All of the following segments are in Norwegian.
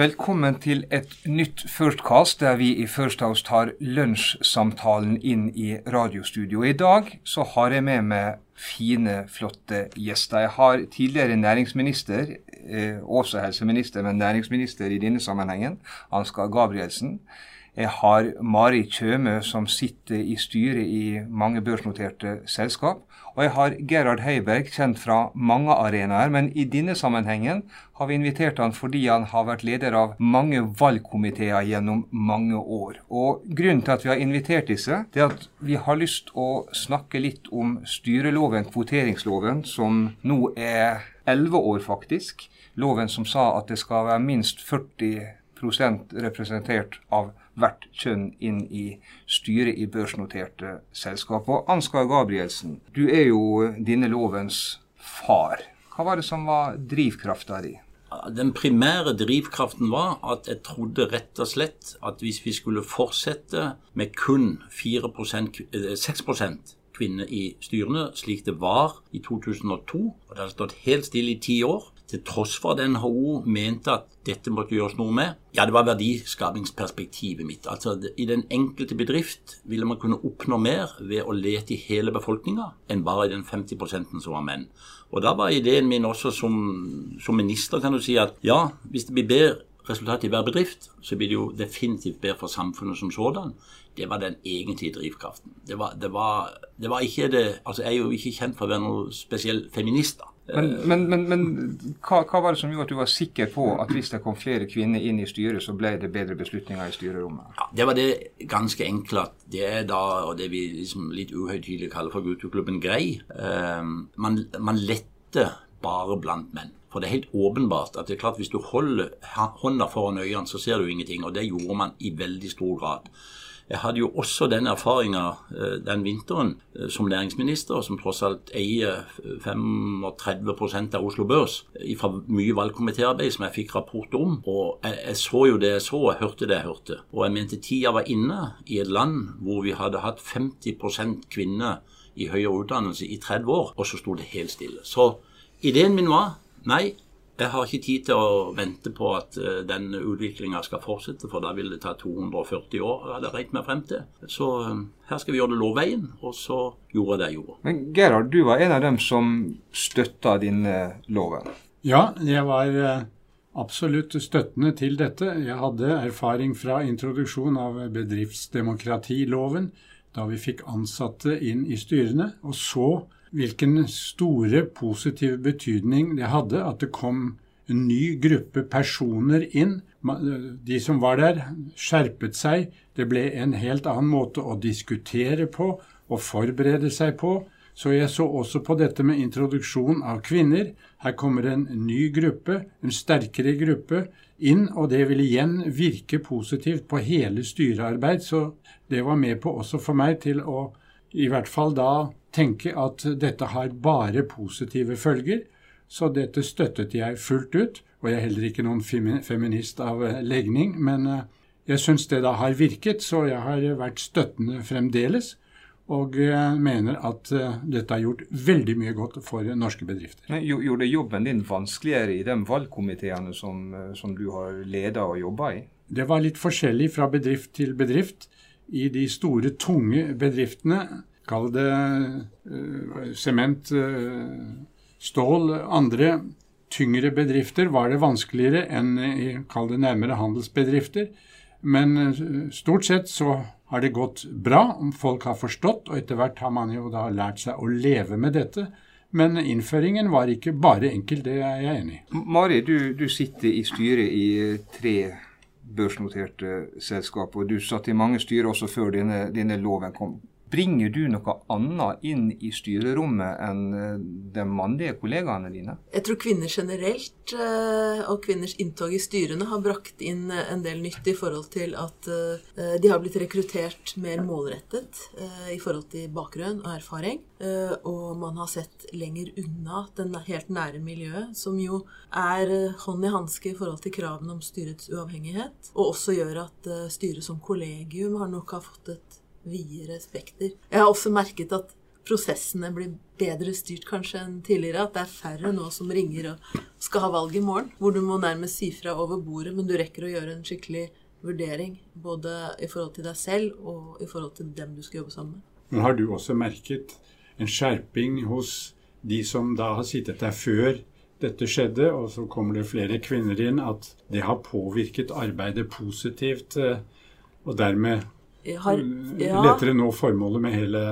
Velkommen til et nytt Firstcast, der vi i First House tar lunsjsamtalen inn i radiostudio. I dag så har jeg med meg fine, flotte gjester. Jeg har tidligere næringsminister, eh, også helseminister, men næringsminister i denne sammenhengen, Ansgar Gabrielsen. Jeg har Mari Tjøme, som sitter i styret i mange børsnoterte selskap. Og jeg har Gerhard Heiberg, kjent fra mange arenaer, men i denne sammenhengen har vi invitert han fordi han har vært leder av mange valgkomiteer gjennom mange år. Og Grunnen til at vi har invitert disse, det er at vi har lyst å snakke litt om styreloven, kvoteringsloven, som nå er elleve år, faktisk. Loven som sa at det skal være minst 40% representert av hvert kjønn inn i styret i børsnoterte selskap. Og Ansgar Gabrielsen, du er jo denne lovens far. Hva var det som var drivkrafta di? Den primære drivkraften var at jeg trodde rett og slett at hvis vi skulle fortsette med kun 4% 6% kvinner i styrene, slik det var i 2002, og det hadde stått helt stille i ti år, til tross for at NHO mente at dette måtte gjøres noe med. Ja, det var verdiskapingsperspektivet mitt. Altså, I den enkelte bedrift ville man kunne oppnå mer ved å lete i hele befolkninga enn bare i den 50% som var menn. Og da var ideen min også som, som minister kan du si at ja, hvis det blir bedre resultat i hver bedrift, så blir det jo definitivt bedre for samfunnet som sådan. Det var den egentlige drivkraften. Det var, det var, det var ikke det Altså, jeg er jo ikke kjent for å være noe spesiell feminist, da. Men, men, men, men hva, hva, var det som gjorde at du var sikker på at hvis det kom flere kvinner inn i styret, så ble det bedre beslutninger i styrerommet? Ja, Det var det ganske enkle at det er da og det vi liksom litt uhøytidelig kaller for gutteklubben Grei. eh, man, man lette bare blant menn. For det er helt åpenbart at det er klart hvis du holder hånda foran øynene, så ser du ingenting. Og det gjorde man i veldig stor grad. Jeg hadde jo også den erfaringa eh, den vinteren eh, som næringsminister, som tross alt eier 35 av Oslo Børs, fra mye valgkomitéarbeid som jeg fikk rapport om. Og jeg, så jo det jeg så, jeg hørte det jeg hørte. Og jeg mente tida var inne i et land hvor vi hadde hatt 50% kvinner i høyere utdannelse i 30 år, og så sto det helt stille. Så ideen min var nei, jeg har ikke tid til å vente på at uh, den utviklinga skal fortsette, for da vil det ta 240 år, hadde jeg regnet meg frem til. Så uh, her skal vi gjøre det lovveien, og så gjorde jeg det jeg gjorde. Men Gerhard, du var en av dem som støtta denne loven? Ja, jeg var uh, absolutt støttende til dette. Jeg hadde erfaring fra introduksjon av bedriftsdemokratiloven, da vi fikk ansatte inn i styrene. og så hvilken store positiv betydning det hadde at det kom en ny gruppe personer inn. De som var der, skjerpet seg. Det ble en helt annen måte å diskutere på og forberede seg på. Så jeg så også på dette med introduksjon av kvinner. Her kommer en ny gruppe, en sterkere gruppe, inn, og det vil igjen virke positivt på hele styrearbeid. Så det var med på også for meg til å i hvert fall da tenke at dette har bare positive følger. Så dette støttet jeg fullt ut. Og jeg er heller ikke noen feminist av eh, legning, men eh, jeg syns det da har virket, så jeg har vært støttende fremdeles. Og eh, mener at dette har gjort veldig mye godt for norske bedrifter. Men Gjorde jobben din vanskeligere i de valgkomiteene som, som du har leda og jobba i? Det var litt forskjellig fra bedrift til bedrift. I de store, tunge bedriftene Kall det eh, sement, uh, stål, andre tyngre bedrifter var det vanskeligere enn i kall det nærmere handelsbedrifter. Men uh, stort sett så har det gått bra folk har forstått, og etter hvert har man jo da lært seg å leve med dette. Men innføringen var ikke bare enkel, det er jeg enig i. Mari, du, du sitter i styret i tre børsnoterte selskap, og du satt i mange styrer også før denne, denne loven kom. Bringer du noe annet inn i styrerommet enn eh, de mannlige kollegaene dine? Jeg tror kvinner generelt eh, og kvinners inntog i styrene har brakt inn eh, en del nytt i forhold til at de har blitt rekruttert mer målrettet i forhold til bakgrunn og erfaring. Og man har sett lenger unna den helt nære miljøet, som jo er hånd i hanske i forhold til kravene om styrets uavhengighet, og også gjør at styret som kollegium har nok har fått et videre spekter. Jeg har også merket at prosessene blir bedre styrt kanskje enn tidligere. At det er færre nå som ringer og skal ha valg i morgen. Hvor du må nærmest si fra over bordet, men du rekker å gjøre en skikkelig vurdering. Både i forhold til deg selv og i forhold til dem du skal jobbe sammen med. Men har du også merket en skjerping hos de som da har sittet der før dette skjedde, og så kommer det flere kvinner inn, at det har påvirket arbeidet positivt, eh, og dermed har, ja, lettere nå formålet med hele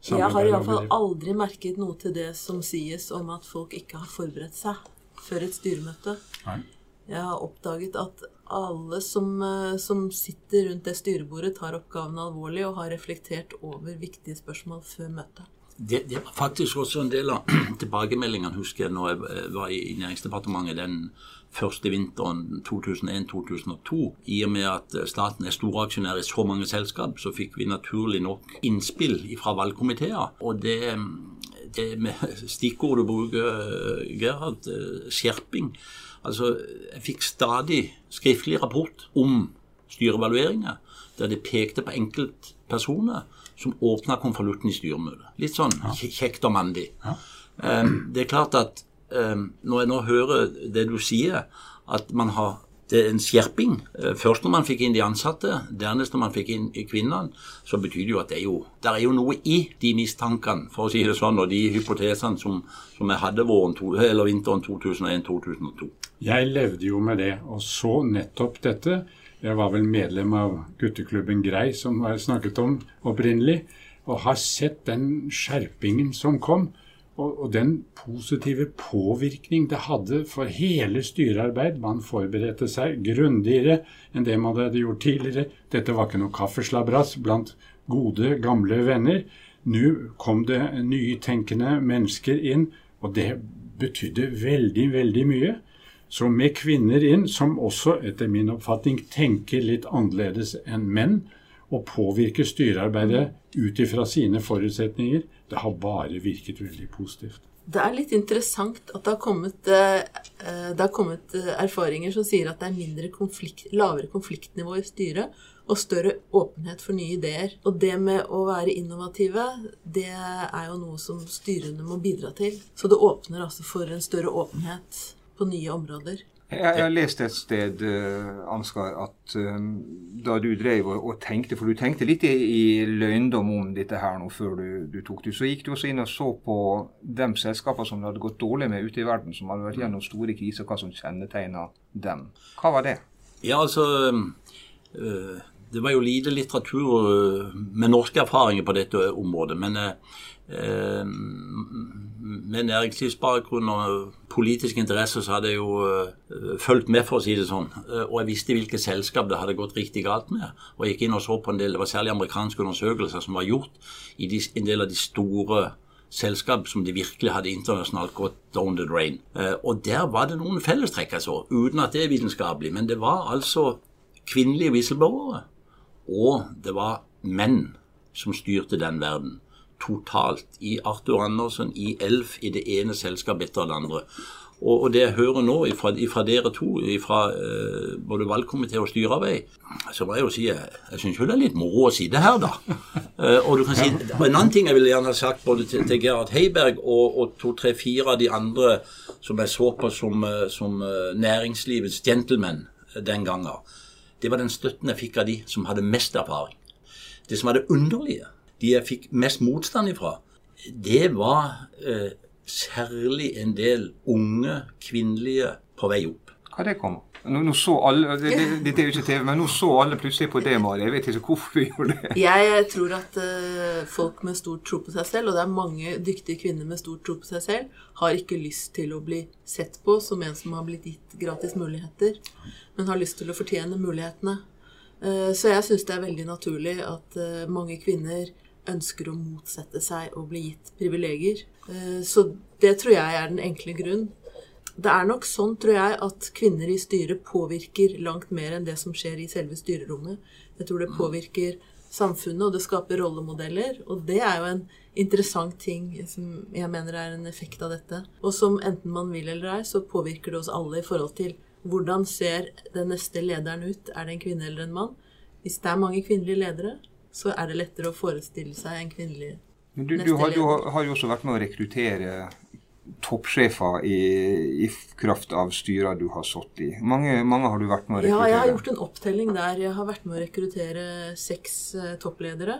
samarbeidet? Jeg har iallfall aldri merket noe til det som sies om at folk ikke har forberedt seg før et styremøte. Nei. Jeg har oppdaget at alle som, eh, som, sitter rundt det styrebordet, tar oppgaven alvorlig og har reflektert over viktige spørsmål før møtet. Det, det, var faktisk også en del av tilbakemeldingene, husker jeg, når jeg var i Næringsdepartementet den første vinteren 2001-2002. I og med at staten er storaksjonær i så mange selskap, så fikk vi naturlig nok innspill fra valgkomiteer. Og det, det med stikkord du bruker, Gerhard, skjerping Altså, jeg fikk stadig skriftlig rapport om styrevalueringer der det pekte på enkeltpersoner som åpna konvolutten i styremøtet. Litt sånn kjekt og mandig. Ja. Um, det er klart at um, når jeg nå hører det du sier, at man har det er en skjerping. Eh, først når man fikk inn de ansatte, dernest når man fikk inn kvinnene, så betyr det jo at det er jo, det er jo noe i de mistankene, for å si det sånn, og de hypotesene som, som jeg hadde våren to, eller vinteren 2001-2002. Jeg levde jo med det, og så nettopp dette. Jeg var vel medlem av gutteklubben Grei, som var snakket om opprinnelig, og har sett den skjerpingen som kom. Og, og, den positive påvirkning det hadde for hele styrearbeid. Man forberedte seg grundigere enn det man hadde gjort tidligere. Dette var ikke noe kaffeslabras blant gode, gamle venner. Nå kom det nytenkende mennesker inn, og det betydde veldig, veldig mye. Så med kvinner inn, som også etter min oppfatning tenker litt annerledes enn menn, og påvirker styrearbeidet ut ifra sine forutsetninger, det har bare virket veldig positivt. Det er litt interessant at det har kommet, eh, det har kommet eh, erfaringer som sier at det er konflikt, lavere konfliktnivå i styret og større åpenhet for nye ideer. Og det med å være innovative, det er jo noe som styrene må bidra til. Så det åpner altså for en større åpenhet på nye områder. Jeg, har lest et sted, uh, Ansgar, at um, da du drev og, og, tenkte For du tenkte litt i, i løgndom om dette her nå før du, du, tok det. Så gikk du også inn og så på de selskapene som det hadde gått dårlig med ute i verden, som hadde vært gjennom store kriser, hva som kjennetegna dem. Hva var det? Ja, altså uh, Det var jo lite litteratur med norske erfaringer på dette området. men uh, Eh, med næringslivsbakgrunn og politisk interesse så hadde jeg jo uh, fulgt med, for å si det sånn. Uh, og jeg visste hvilke selskap det hadde gått riktig galt med. Og jeg gikk inn og så på en del, det var særlig amerikanske undersøkelser som var gjort i de, en del av de store selskap som de virkelig hadde internasjonalt gått down the drain. Uh, og der var det noen fellestrekk jeg så, uten at det er vitenskapelig. Men det var altså kvinnelige whistleblowere, og det var menn som styrte den verden totalt i Arthur Andersen, i Elf, i det ene selskapet etter det andre. Og, det jeg hører nå fra, dere to, fra eh, både valgkomité og styrearbeid, så må jeg jo si jeg, syns jo det er litt moro å si det her, da. Eh, og du kan si, En annen ting jeg ville gjerne ha sagt både til, til Gerhard Heiberg og, og to-tre-fire av de andre som jeg så på som, eh, som uh, næringslivets gentlemen den gangen, det var den støtten jeg fikk av de som hadde mest erfaring. Det som var det underlige, de jeg fikk mest motstand ifra, det var eh, særlig en del unge kvinnelige på vei opp. Hva det kom nå, nå så alle, det, det, det, er jo ikke TV, men nå så alle plutselig på det, Mari. Jeg vet ikke hvorfor vi gjorde det. Jeg tror at uh, folk med stor tro på seg selv, og det er mange dyktige kvinner med stor tro på seg selv, har ikke lyst til å bli sett på som en som har blitt gitt gratis muligheter, men har lyst til å fortjene mulighetene. Uh, så jeg syns det er veldig naturlig at uh, mange kvinner ønsker å motsette seg å bli gitt privilegier. Eh, så det tror jeg er den enkle grunn. Det er nok sånn, tror jeg, at kvinner i styret påvirker langt mer enn det som skjer i selve styrerommet. Jeg tror det påvirker samfunnet, og det skaper rollemodeller. Og det er jo en interessant ting som jeg mener er en effekt av dette. Og som enten man vil eller ei, så påvirker det oss alle i forhold til hvordan ser den neste lederen ut? Er det en kvinne eller en mann? Hvis det er mange kvinnelige ledere, så er det lettere å forestille seg en kvinnelig Men du, du, har, du, har, jo også vært med å rekruttere toppsjefer i, i kraft av styrer du har sittet i. Mange, mange, har du vært med å rekruttere? Ja, jeg har gjort en opptelling der. Jeg har vært med å rekruttere seks eh, toppledere.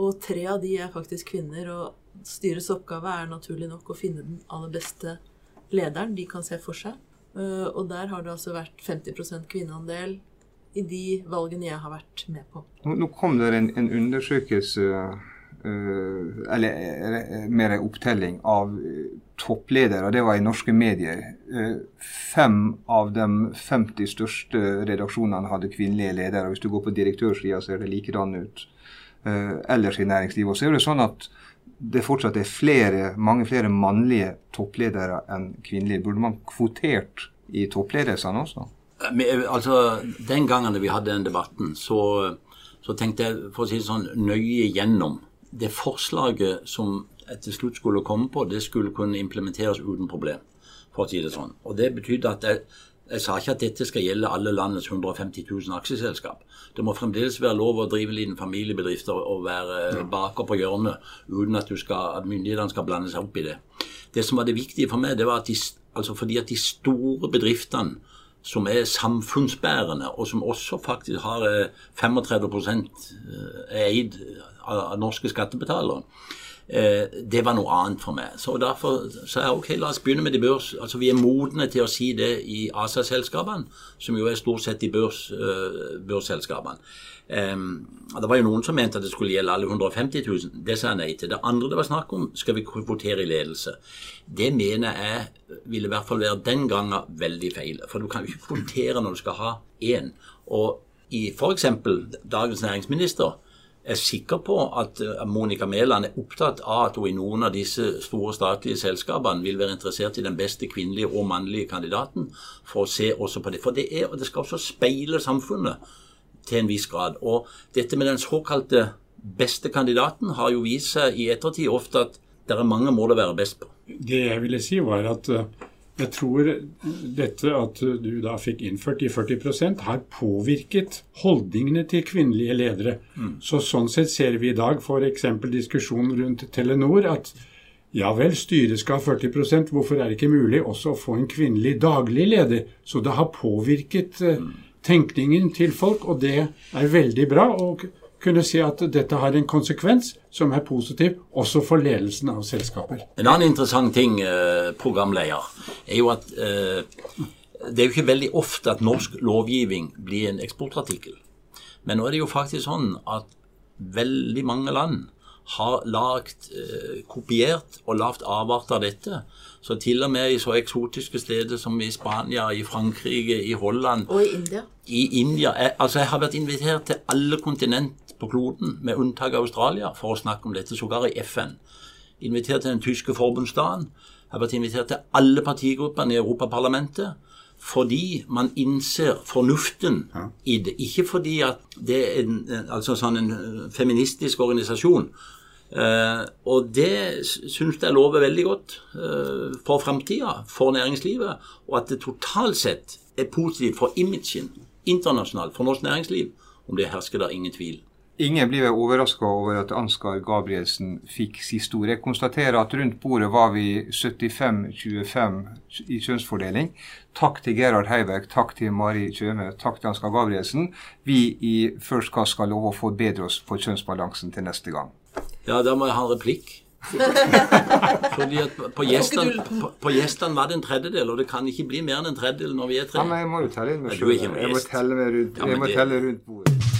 Og tre av de er faktisk kvinner. Og styrets oppgave er naturlig nok å finne den aller beste lederen de kan se for seg. Uh, og der har det altså vært 50% kvinneandel i de valgene jeg har vært med på. Nå, kom det en, en undersøkelse Uh, eller uh, mer en opptelling av uh, toppledere. Det var i norske medier. fem av de 50 største redaksjonene hadde kvinnelige ledere. Hvis du går på direktørsida, ser det likedan ut. ellers i næringslivet. Så er det sånn at det fortsatt er flere, mange flere mannlige toppledere enn kvinnelige. Burde man kvotert i toppledelsene også? Altså, Den gangen vi hadde den debatten, så, så tenkte jeg for å si det sånn, nøye gjennom det forslaget som til slutt skulle komme på, det skulle kunne implementeres uten problem. for å si Det sånn. Og det betydde at jeg, jeg sa ikke at dette skal gjelde alle landets 150 000 aksjeselskap. Det må fremdeles være lov å drive liten familiebedrift og være baker på hjørnet uten at, skal, at myndighetene skal blande seg opp i det. Det som var det viktige for meg, det var at de, altså fordi at de store bedriftene som er samfunnsbærende, og som også faktisk har 35 eh, eh, er eid av norske skattebetalere. Eh, det var noe annet for meg. Så Derfor sa jeg ok, la oss begynne med de børs. Altså Vi er modne til å si det i ASA-selskapene, som jo er stort sett de børs, børsselskapene. Um, det var jo noen som mente at det skulle gjelde alle 150 000. Det sa jeg nei til. Det andre det var snakk om, skal vi kvotere i ledelse. Det mener jeg ville i hvert fall være den gangen veldig feil. For du kan jo ikke kvotere når du skal ha én. Og i f.eks. dagens næringsminister er sikker på at eh, Monica Mæland er opptatt av at hun i noen av disse store statlige selskapene vil være interessert i den beste kvinnelige og mannlige kandidaten, for å se også på det. For det, er, det skal også speile samfunnet til en viss grad. Og dette med den såkalte beste kandidaten har jo vist seg i ettertid ofte at det er mange måter å være best på. Det jeg ville si, var at eh, jeg tror dette at du da fikk innført de 40% har påvirket holdningene til kvinnelige ledere. Mm. Så Sånn sett ser vi i dag f.eks. diskusjonen rundt Telenor at ja vel, styret skal ha 40% hvorfor er det ikke mulig også å få en kvinnelig daglig leder? Så det har påvirket mm. tenkningen til folk, og det er veldig bra å kunne si at dette har en konsekvens som er positiv også for ledelsen av selskaper. En annen interessant ting, eh, programleder, er jo at eh, det er jo ikke veldig ofte at norsk lovgivning blir en eksportartikkel. Men nå er det jo faktisk sånn at veldig mange land har lagt, eh, kopiert og lagd avart av dette. Så til og med i så eksotiske steder som i Spania, i Frankrike, i Holland Og i India. I India jeg, altså jeg har vært invitert til alle kontinent på kloden, med unntak av Australia, for å snakke om dette, sågar i FN. Invitert til den tyske forbundsdagen. Har vært invitert til alle partigruppene i Europaparlamentet fordi man innser fornuften i det. Ikke fordi at det er en, altså sånn en feministisk organisasjon Uh, og det syns jeg lover veldig godt uh, for framtida, for næringslivet. Og at det totalt sett er positivt for imagen internasjonalt for norsk næringsliv. Om det hersker der ingen tvil. Ingen blir vel overraska over at Ansgar Gabrielsen fikk siste ord. Jeg konstaterer at rundt bordet var vi 75-25 i kjønnsfordeling. Takk til Gerhard Heiberg, takk til Mari Kjøme, takk til Ansgar Gabrielsen. Vi i First Cast skal love å forbedre oss på kjønnsbalansen til neste gang. Ja, da må jeg ha en replikk. Fordi at på gjestene på, gjestene var det en tredjedel, og det kan ikke bli mer enn en tredjedel når vi er tre. Ja, men jeg må jo telle inn med sjøl. Jeg må telle rundt, jeg må telle rundt bordet.